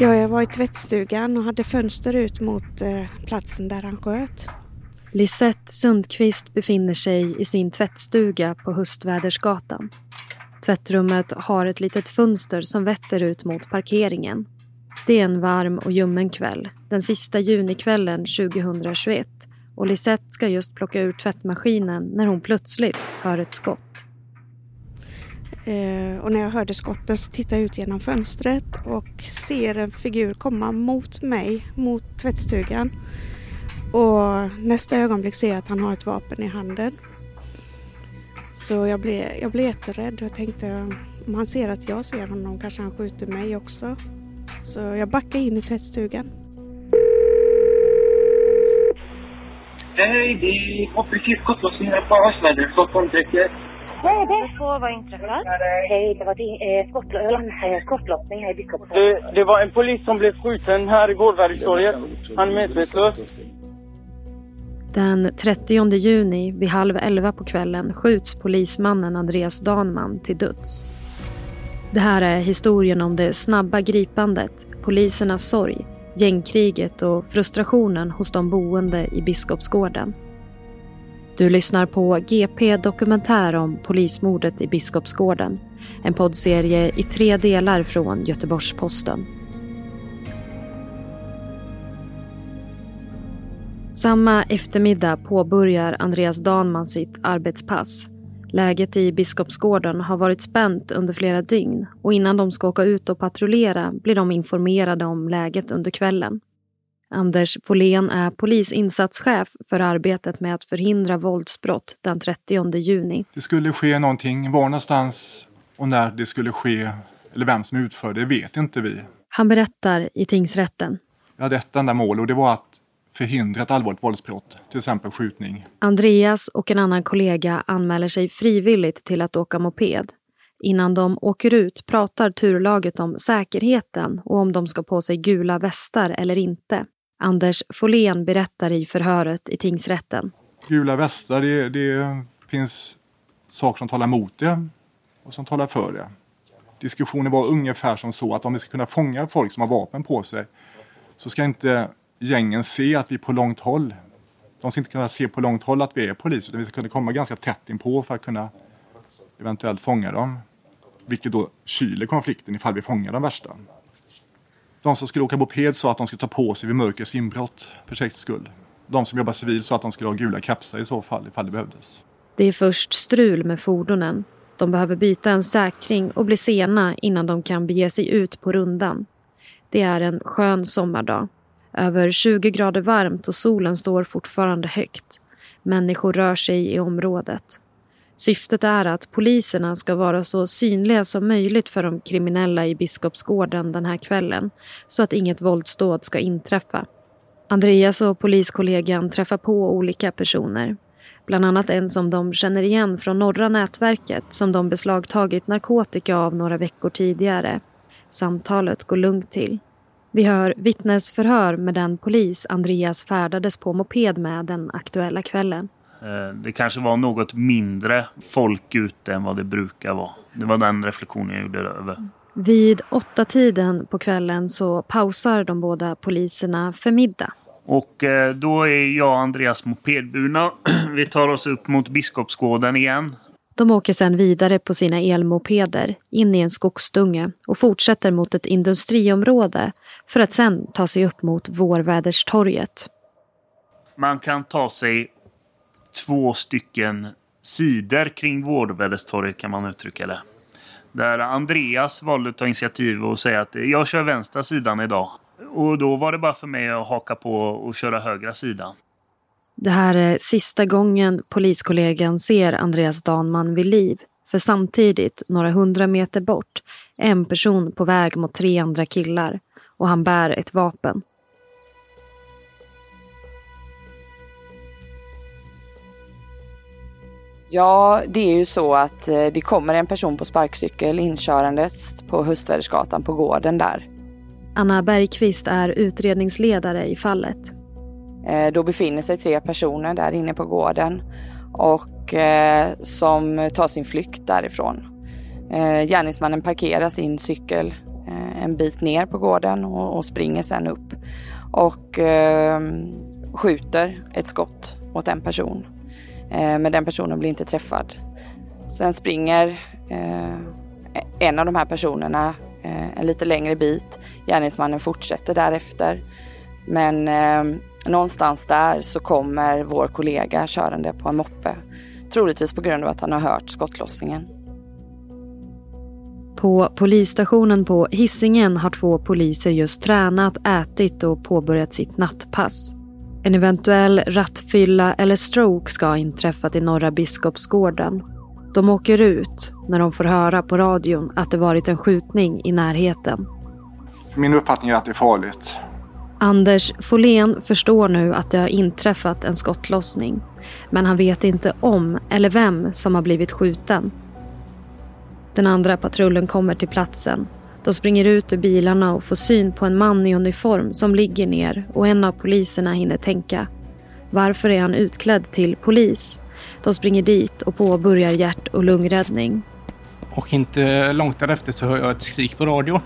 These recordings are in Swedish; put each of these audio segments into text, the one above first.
Ja, jag var i tvättstugan och hade fönster ut mot eh, platsen där han sköt. Lisette Sundqvist befinner sig i sin tvättstuga på Höstvädersgatan. Tvättrummet har ett litet fönster som vetter ut mot parkeringen. Det är en varm och ljummen kväll, den sista junikvällen 2021 och Lisette ska just plocka ur tvättmaskinen när hon plötsligt hör ett skott. Eh, och när jag hörde skotten så tittade jag ut genom fönstret och ser en figur komma mot mig, mot tvättstugan. Och nästa ögonblick ser jag att han har ett vapen i handen. Så jag blev, jag blev jätterädd och tänkte om han ser att jag ser honom kanske han skjuter mig också. Så jag backade in i tvättstugan. Hej, det är operativ skottlossning här på Östväder, Stockholm 31. Hej, det får vad inträffat? Hej, det var din, eh, skottlo skottlossning här i Biskopsgården. Det, det var en polis som blev skjuten här i Gårdväderstorget. Han är medvetslös. Den 30 juni vid halv elva på kvällen skjuts polismannen Andreas Danman till döds. Det här är historien om det snabba gripandet, polisernas sorg, gängkriget och frustrationen hos de boende i Biskopsgården. Du lyssnar på GP Dokumentär om polismordet i Biskopsgården. En poddserie i tre delar från Göteborgs-Posten. Samma eftermiddag påbörjar Andreas Danman sitt arbetspass. Läget i Biskopsgården har varit spänt under flera dygn och innan de ska åka ut och patrullera blir de informerade om läget under kvällen. Anders Folén är polisinsatschef för arbetet med att förhindra våldsbrott den 30 juni. Det skulle ske någonting, var någonstans och när det skulle ske eller vem som utförde det vet inte vi. Han berättar i tingsrätten. Vi hade ett enda mål och det var att förhindra ett allvarligt våldsbrott, till exempel skjutning. Andreas och en annan kollega anmäler sig frivilligt till att åka moped. Innan de åker ut pratar turlaget om säkerheten och om de ska på sig gula västar eller inte. Anders Folén berättar i förhöret i tingsrätten. Gula västar, det, det finns saker som talar emot det och som talar för det. Diskussionen var ungefär som så att om vi ska kunna fånga folk som har vapen på sig så ska inte gängen se att vi är på långt håll. De ska inte kunna se på långt håll att vi är polis utan vi ska kunna komma ganska tätt inpå för att kunna eventuellt fånga dem. Vilket då kyler konflikten ifall vi fångar de värsta. De som skulle åka moped sa att de skulle ta på sig vid mörkrets inbrott för säkerhets skull. De som jobbar civil sa att de skulle ha gula kapsar i så fall ifall det behövdes. Det är först strul med fordonen. De behöver byta en säkring och bli sena innan de kan bege sig ut på rundan. Det är en skön sommardag. Över 20 grader varmt och solen står fortfarande högt. Människor rör sig i området. Syftet är att poliserna ska vara så synliga som möjligt för de kriminella i Biskopsgården den här kvällen så att inget våldsdåd ska inträffa. Andreas och poliskollegan träffar på olika personer. Bland annat en som de känner igen från norra nätverket som de beslagtagit narkotika av några veckor tidigare. Samtalet går lugnt till. Vi hör vittnesförhör med den polis Andreas färdades på moped med den aktuella kvällen. Det kanske var något mindre folk ute än vad det brukar vara. Det var den reflektionen jag gjorde över. Vid åtta tiden på kvällen så pausar de båda poliserna för middag. Och eh, då är jag och Andreas mopedburna. Vi tar oss upp mot Biskopsgården igen. De åker sedan vidare på sina elmopeder in i en skogsdunge och fortsätter mot ett industriområde för att sedan ta sig upp mot Vårväderstorget. Man kan ta sig två stycken sidor kring Vårväderstorget kan man uttrycka det. Där Andreas valde att ta initiativ och säga att jag kör vänstra sidan idag. Och då var det bara för mig att haka på och köra högra sidan. Det här är sista gången poliskollegan ser Andreas Danman vid liv. För samtidigt, några hundra meter bort, är en person på väg mot tre andra killar och han bär ett vapen. Ja, det är ju så att eh, det kommer en person på sparkcykel inkörandes på Höstvädersgatan på gården där. Anna Bergqvist är utredningsledare i fallet. Eh, då befinner sig tre personer där inne på gården och eh, som tar sin flykt därifrån. Gärningsmannen parkerar sin cykel en bit ner på gården och springer sen upp och skjuter ett skott mot en person. Eh, men den personen blir inte träffad. Sen springer eh, en av de här personerna eh, en lite längre bit. Gärningsmannen fortsätter därefter. Men någonstans där så kommer vår kollega körande på en moppe. Troligtvis på grund av att han har hört skottlossningen. På polisstationen på Hisingen har två poliser just tränat, ätit och påbörjat sitt nattpass. En eventuell rattfylla eller stroke ska ha inträffat i Norra Biskopsgården. De åker ut när de får höra på radion att det varit en skjutning i närheten. Min uppfattning är att det är farligt. Anders Folén förstår nu att det har inträffat en skottlossning. Men han vet inte om eller vem som har blivit skjuten. Den andra patrullen kommer till platsen de springer ut ur bilarna och får syn på en man i uniform som ligger ner och en av poliserna hinner tänka. Varför är han utklädd till polis? De springer dit och påbörjar hjärt och lungräddning. Och inte långt därefter så hör jag ett skrik på radion.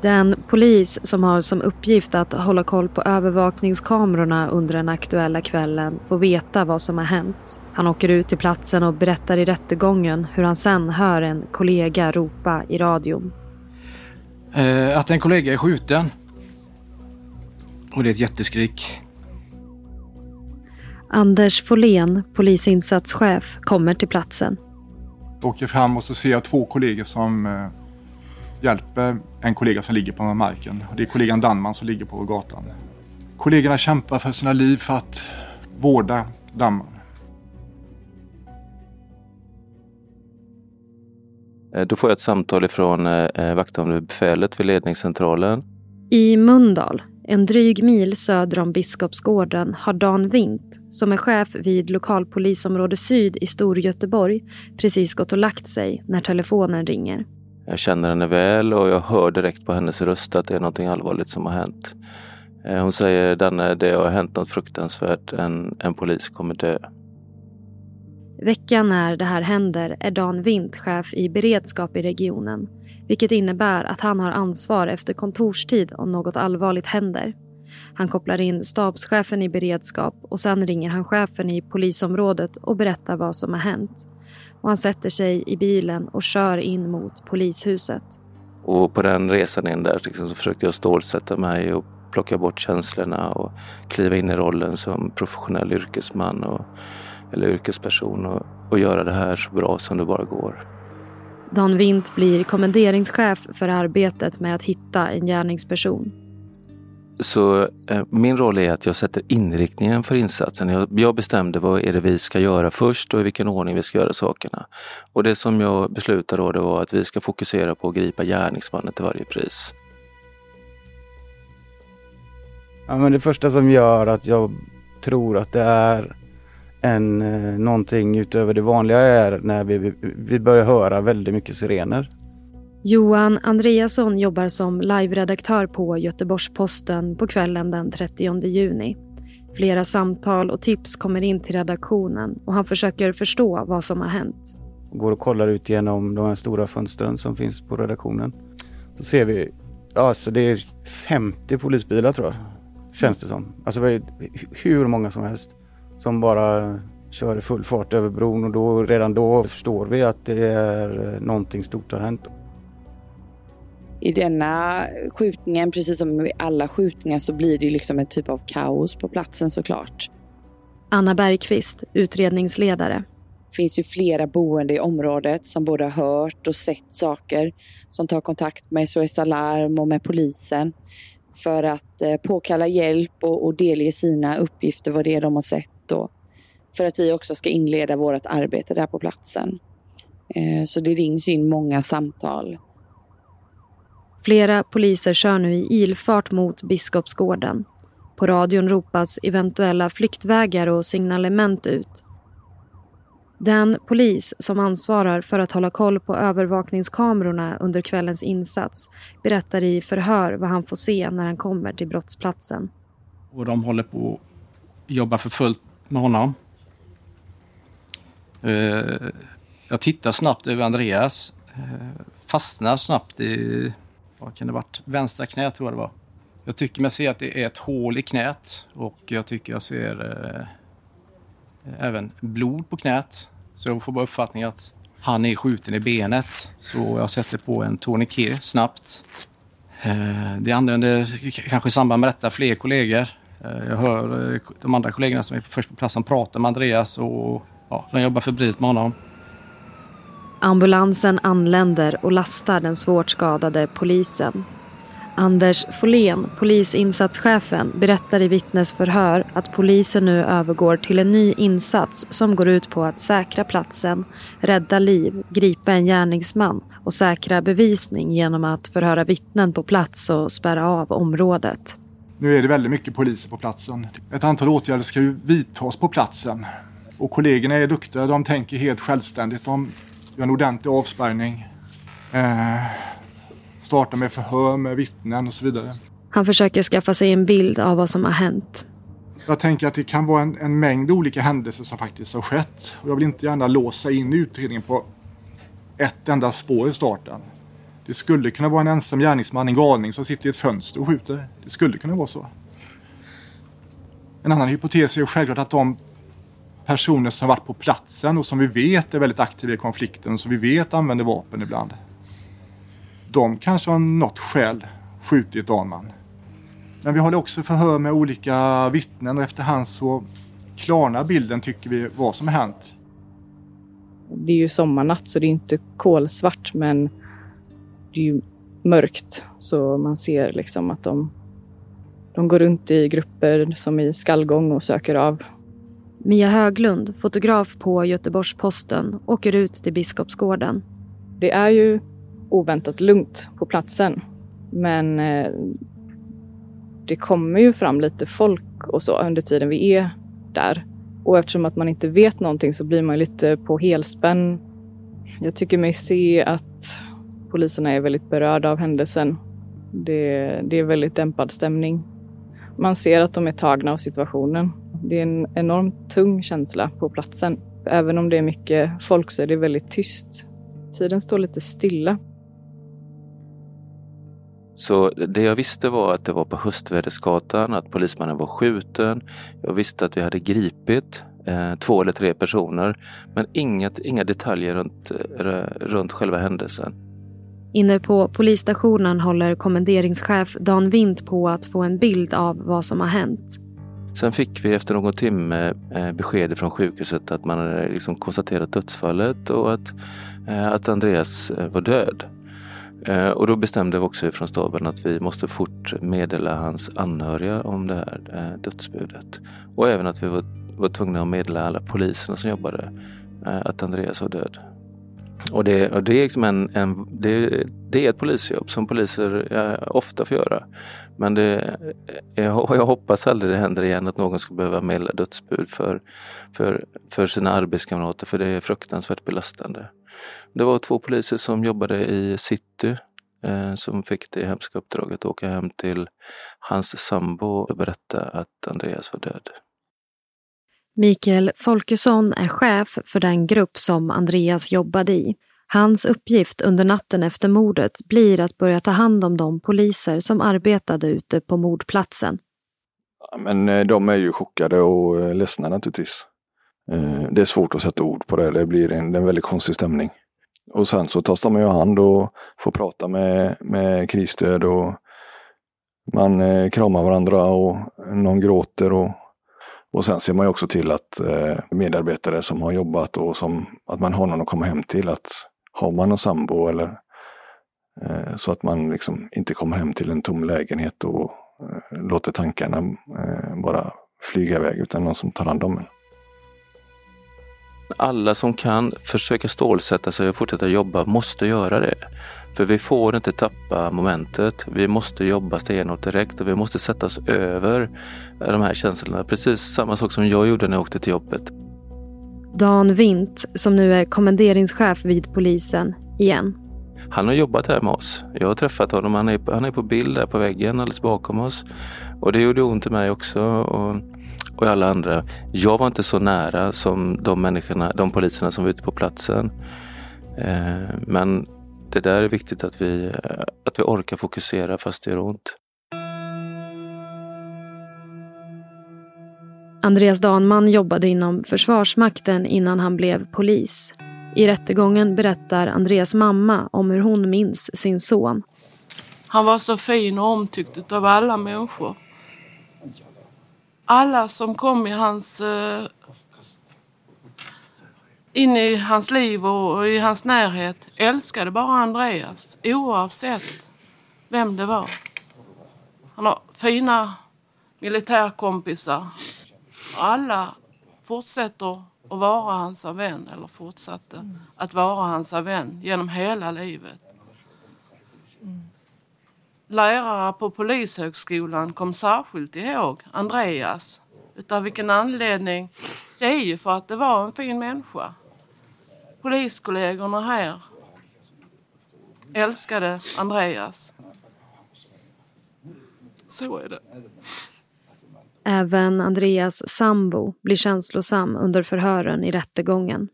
Den polis som har som uppgift att hålla koll på övervakningskamerorna under den aktuella kvällen får veta vad som har hänt. Han åker ut till platsen och berättar i rättegången hur han sen hör en kollega ropa i radion. Eh, att en kollega är skjuten. Och det är ett jätteskrik. Anders Folén, polisinsatschef, kommer till platsen. Jag åker fram och så ser jag två kollegor som eh, hjälper en kollega som ligger på marken. Det är kollegan Danman som ligger på gatan. Kollegorna kämpar för sina liv för att vårda Danman. Då får jag ett samtal ifrån eh, eh, vakthavande befälet vid ledningscentralen. I Mundal, en dryg mil söder om Biskopsgården, har Dan Vint, som är chef vid lokalpolisområde Syd i Storgöteborg, precis gått och lagt sig när telefonen ringer. Jag känner henne väl och jag hör direkt på hennes röst att det är något allvarligt som har hänt. Hon säger Danne, det har hänt något fruktansvärt. En, en polis kommer dö. Veckan när det här händer är Dan Vint chef i beredskap i regionen. Vilket innebär att han har ansvar efter kontorstid om något allvarligt händer. Han kopplar in stabschefen i beredskap och sen ringer han chefen i polisområdet och berättar vad som har hänt. Och han sätter sig i bilen och kör in mot polishuset. Och på den resan in där liksom, så försökte jag stålsätta mig och plocka bort känslorna och kliva in i rollen som professionell yrkesman. Och eller yrkesperson och, och göra det här så bra som det bara går. Dan Vint blir kommenderingschef för arbetet med att hitta en gärningsperson. Så eh, min roll är att jag sätter inriktningen för insatsen. Jag, jag, bestämde vad är det vi ska göra först och i vilken ordning vi ska göra sakerna. Och det som jag beslutade då det var att vi ska fokusera på att gripa gärningsmannen till varje pris. Ja, men det första som gör att jag tror att det är än eh, någonting utöver det vanliga är när vi, vi börjar höra väldigt mycket sirener. Johan Andreasson jobbar som live-redaktör på Göteborgs-Posten på kvällen den 30 juni. Flera samtal och tips kommer in till redaktionen och han försöker förstå vad som har hänt. Går och kollar ut genom de här stora fönstren som finns på redaktionen. Så ser vi, ja, så det är 50 polisbilar tror jag. Känns det som. Alltså hur många som helst som bara kör i full fart över bron och då, redan då förstår vi att det är någonting stort har hänt. I denna skjutningen, precis som i alla skjutningar, så blir det liksom en typ av kaos på platsen såklart. Anna Bergqvist, utredningsledare. Det finns ju flera boende i området som både har hört och sett saker, som tar kontakt med SOS Alarm och med polisen för att eh, påkalla hjälp och, och delge sina uppgifter vad det är de har sett och för att vi också ska inleda vårt arbete där på platsen. Eh, så det rings in många samtal. Flera poliser kör nu i ilfart mot Biskopsgården. På radion ropas eventuella flyktvägar och signalement ut. Den polis som ansvarar för att hålla koll på övervakningskamerorna under kvällens insats berättar i förhör vad han får se när han kommer till brottsplatsen. Och de håller på att jobba för fullt med honom. Eh, jag tittar snabbt över Andreas. Eh, fastnar snabbt i, vad kan det varit, vänstra knät tror jag det var. Jag tycker mig se att det är ett hål i knät och jag tycker jag ser eh, även blod på knät. Så jag får bara uppfattningen att han är skjuten i benet. Så jag sätter på en tourniquet snabbt. Eh, det använder kanske i samband med detta fler kollegor. Eh, jag hör eh, de andra kollegorna som är först på plats som pratar med Andreas och ja, de jobbar febrilt med honom. Ambulansen anländer och lastar den svårt skadade polisen. Anders Folén, polisinsatschefen, berättar i vittnesförhör att polisen nu övergår till en ny insats som går ut på att säkra platsen, rädda liv, gripa en gärningsman och säkra bevisning genom att förhöra vittnen på plats och spärra av området. Nu är det väldigt mycket poliser på platsen. Ett antal åtgärder ska ju vidtas på platsen. Och kollegorna är duktiga, de tänker helt självständigt. De gör en ordentlig avspärrning. Eh, startar med förhör med vittnen och så vidare. Han försöker skaffa sig en bild av vad som har hänt. Jag tänker att det kan vara en, en mängd olika händelser som faktiskt har skett. Och jag vill inte gärna låsa in utredningen på ett enda spår i starten. Det skulle kunna vara en ensam gärningsman, en galning som sitter i ett fönster och skjuter. Det skulle kunna vara så. En annan hypotes är ju självklart att de personer som varit på platsen och som vi vet är väldigt aktiva i konflikten och som vi vet använder vapen ibland. De kanske har något skäl skjutit Danman. Men vi håller också förhör med olika vittnen och efterhand så klarnar bilden tycker vi vad som har hänt. Det är ju sommarnatt så det är inte kolsvart men det är ju mörkt så man ser liksom att de, de går runt i grupper som i skallgång och söker av Mia Höglund, fotograf på Göteborgs-Posten, åker ut till Biskopsgården. Det är ju oväntat lugnt på platsen. Men eh, det kommer ju fram lite folk och så under tiden vi är där. Och eftersom att man inte vet någonting så blir man lite på helspänn. Jag tycker mig se att poliserna är väldigt berörda av händelsen. Det, det är väldigt dämpad stämning. Man ser att de är tagna av situationen det är en enormt tung känsla på platsen. Även om det är mycket folk så är det väldigt tyst. Tiden står lite stilla. Så det jag visste var att det var på Höstvädersgatan, att polismannen var skjuten. Jag visste att vi hade gripit eh, två eller tre personer, men inget, inga detaljer runt, eh, runt själva händelsen. Inne på polisstationen håller kommenderingschef Dan Wind på att få en bild av vad som har hänt. Sen fick vi efter någon timme eh, besked från sjukhuset att man hade liksom konstaterat dödsfallet och att, eh, att Andreas eh, var död. Och då bestämde vi också från staben att vi måste fort meddela hans anhöriga om det här dödsbudet. Och även att vi var, var tvungna att meddela alla poliserna som jobbade att Andreas var död. Och det, och det, är liksom en, en det, det, är ett polisjobb som poliser eh, ofta får göra. Men det, eh, jag, jag hoppas aldrig det händer igen att någon ska behöva meddela dödsbud för, för, för sina arbetskamrater för det är fruktansvärt belastande. Det var två poliser som jobbade i city eh, som fick det hemska uppdraget att åka hem till hans sambo och berätta att Andreas var död. Mikael Folkesson är chef för den grupp som Andreas jobbade i. Hans uppgift under natten efter mordet blir att börja ta hand om de poliser som arbetade ute på mordplatsen. Men eh, de är ju chockade och eh, ledsna naturligtvis. Eh, det är svårt att sätta ord på det. Det blir en, en väldigt konstig stämning. Och sen så tas de i hand och får prata med, med krisstöd och man kramar varandra och någon gråter och, och sen ser man ju också till att eh, medarbetare som har jobbat och som, att man har någon att komma hem till. Att har man någon sambo eller eh, så att man liksom inte kommer hem till en tom lägenhet och Eh, låter tankarna eh, bara flyga iväg utan någon som tar hand om en. Alla som kan försöka stålsätta sig och fortsätta jobba måste göra det. För vi får inte tappa momentet. Vi måste jobba stenhårt direkt och vi måste sätta oss över de här känslorna. Precis samma sak som jag gjorde när jag åkte till jobbet. Dan Vint, som nu är kommenderingschef vid polisen, igen. Han har jobbat här med oss. Jag har träffat honom. Han är, han är på bild där på väggen alldeles bakom oss. Och det gjorde ont i mig också och, och alla andra. Jag var inte så nära som de människorna, de poliserna som var ute på platsen. Eh, men det där är viktigt att vi, att vi orkar fokusera fast det gör ont. Andreas Danman jobbade inom Försvarsmakten innan han blev polis. I rättegången berättar Andreas mamma om hur hon minns sin son. Han var så fin och omtyckt av alla människor. Alla som kom i hans, eh, in i hans liv och i hans närhet älskade bara Andreas oavsett vem det var. Han har fina militärkompisar. Alla fortsätter att vara hans vän eller fortsatte att vara hans vän genom hela livet. Lärare på Polishögskolan kom särskilt ihåg Andreas. Utav vilken anledning? Det är ju för att det var en fin människa. Poliskollegorna här älskade Andreas. Så är det. Även Andreas sambo blir känslosam under förhören i rättegången.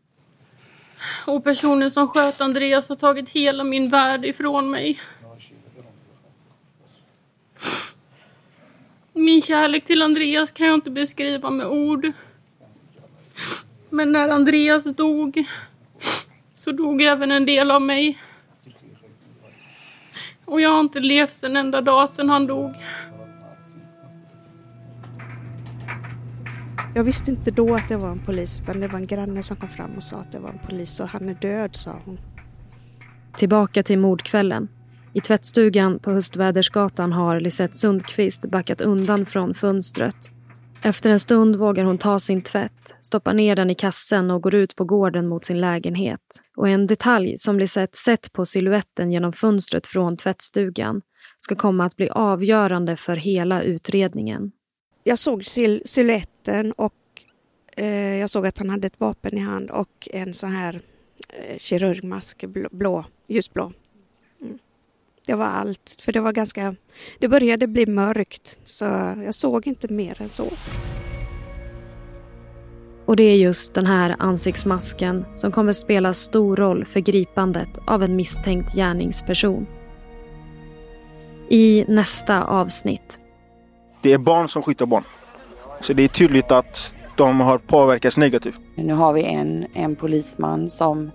Och personen som sköt Andreas har tagit hela min värld ifrån mig. Min kärlek till Andreas kan jag inte beskriva med ord. Men när Andreas dog så dog även en del av mig. Och jag har inte levt en enda dag sedan han dog. Jag visste inte då att det var en polis utan det var en granne som kom fram och sa att det var en polis och han är död, sa hon. Tillbaka till mordkvällen. I tvättstugan på Höstvädersgatan har Lisette Sundqvist backat undan från fönstret. Efter en stund vågar hon ta sin tvätt, stoppa ner den i kassen och går ut på gården mot sin lägenhet. Och en detalj som Lisette sett på siluetten genom fönstret från tvättstugan ska komma att bli avgörande för hela utredningen. Jag såg sil siluetten och eh, jag såg att han hade ett vapen i hand och en sån här eh, kirurgmask, blå, blå ljusblå. Det var allt, för det var ganska... Det började bli mörkt så jag såg inte mer än så. Och det är just den här ansiktsmasken som kommer spela stor roll för gripandet av en misstänkt gärningsperson. I nästa avsnitt det är barn som skjuter barn. Så det är tydligt att de har påverkats negativt. Nu har vi en, en polisman som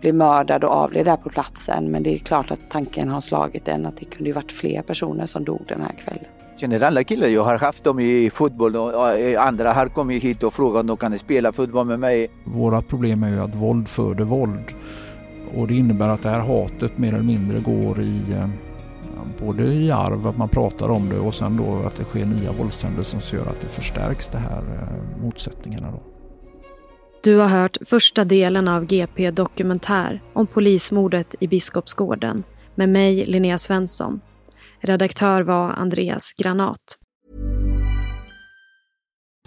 blev mördad och avled där på platsen. Men det är klart att tanken har slagit en att det kunde ju varit fler personer som dog den här kvällen. Känner alla killar, jag har haft dem i fotboll och andra har kommit hit och frågat om de kan spela fotboll med mig. Våra problem är ju att våld föder våld. Och det innebär att det här hatet mer eller mindre går i eh, både i arv, att man pratar om det och sen då att det sker nya våldshändelser som gör att det förstärks de här eh, motsättningarna. Då. Du har hört första delen av GP Dokumentär om polismordet i Biskopsgården med mig, Linnea Svensson. Redaktör var Andreas Granat.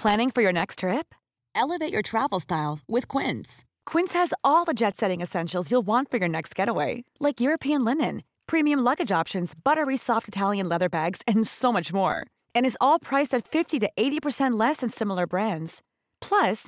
Planning for your next trip? Elevate your travel style with Quince. Quince has all the jet-setting essentials you'll want for your next getaway, like European linen premium luggage options, buttery soft Italian leather bags, and so much more. And is all priced at 50 to 80% less than similar brands. Plus,